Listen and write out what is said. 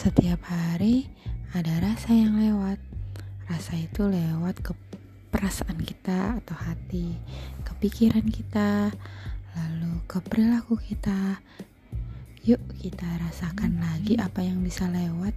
Setiap hari ada rasa yang lewat. Rasa itu lewat ke perasaan kita atau hati, ke pikiran kita, lalu ke perilaku kita. Yuk kita rasakan lagi apa yang bisa lewat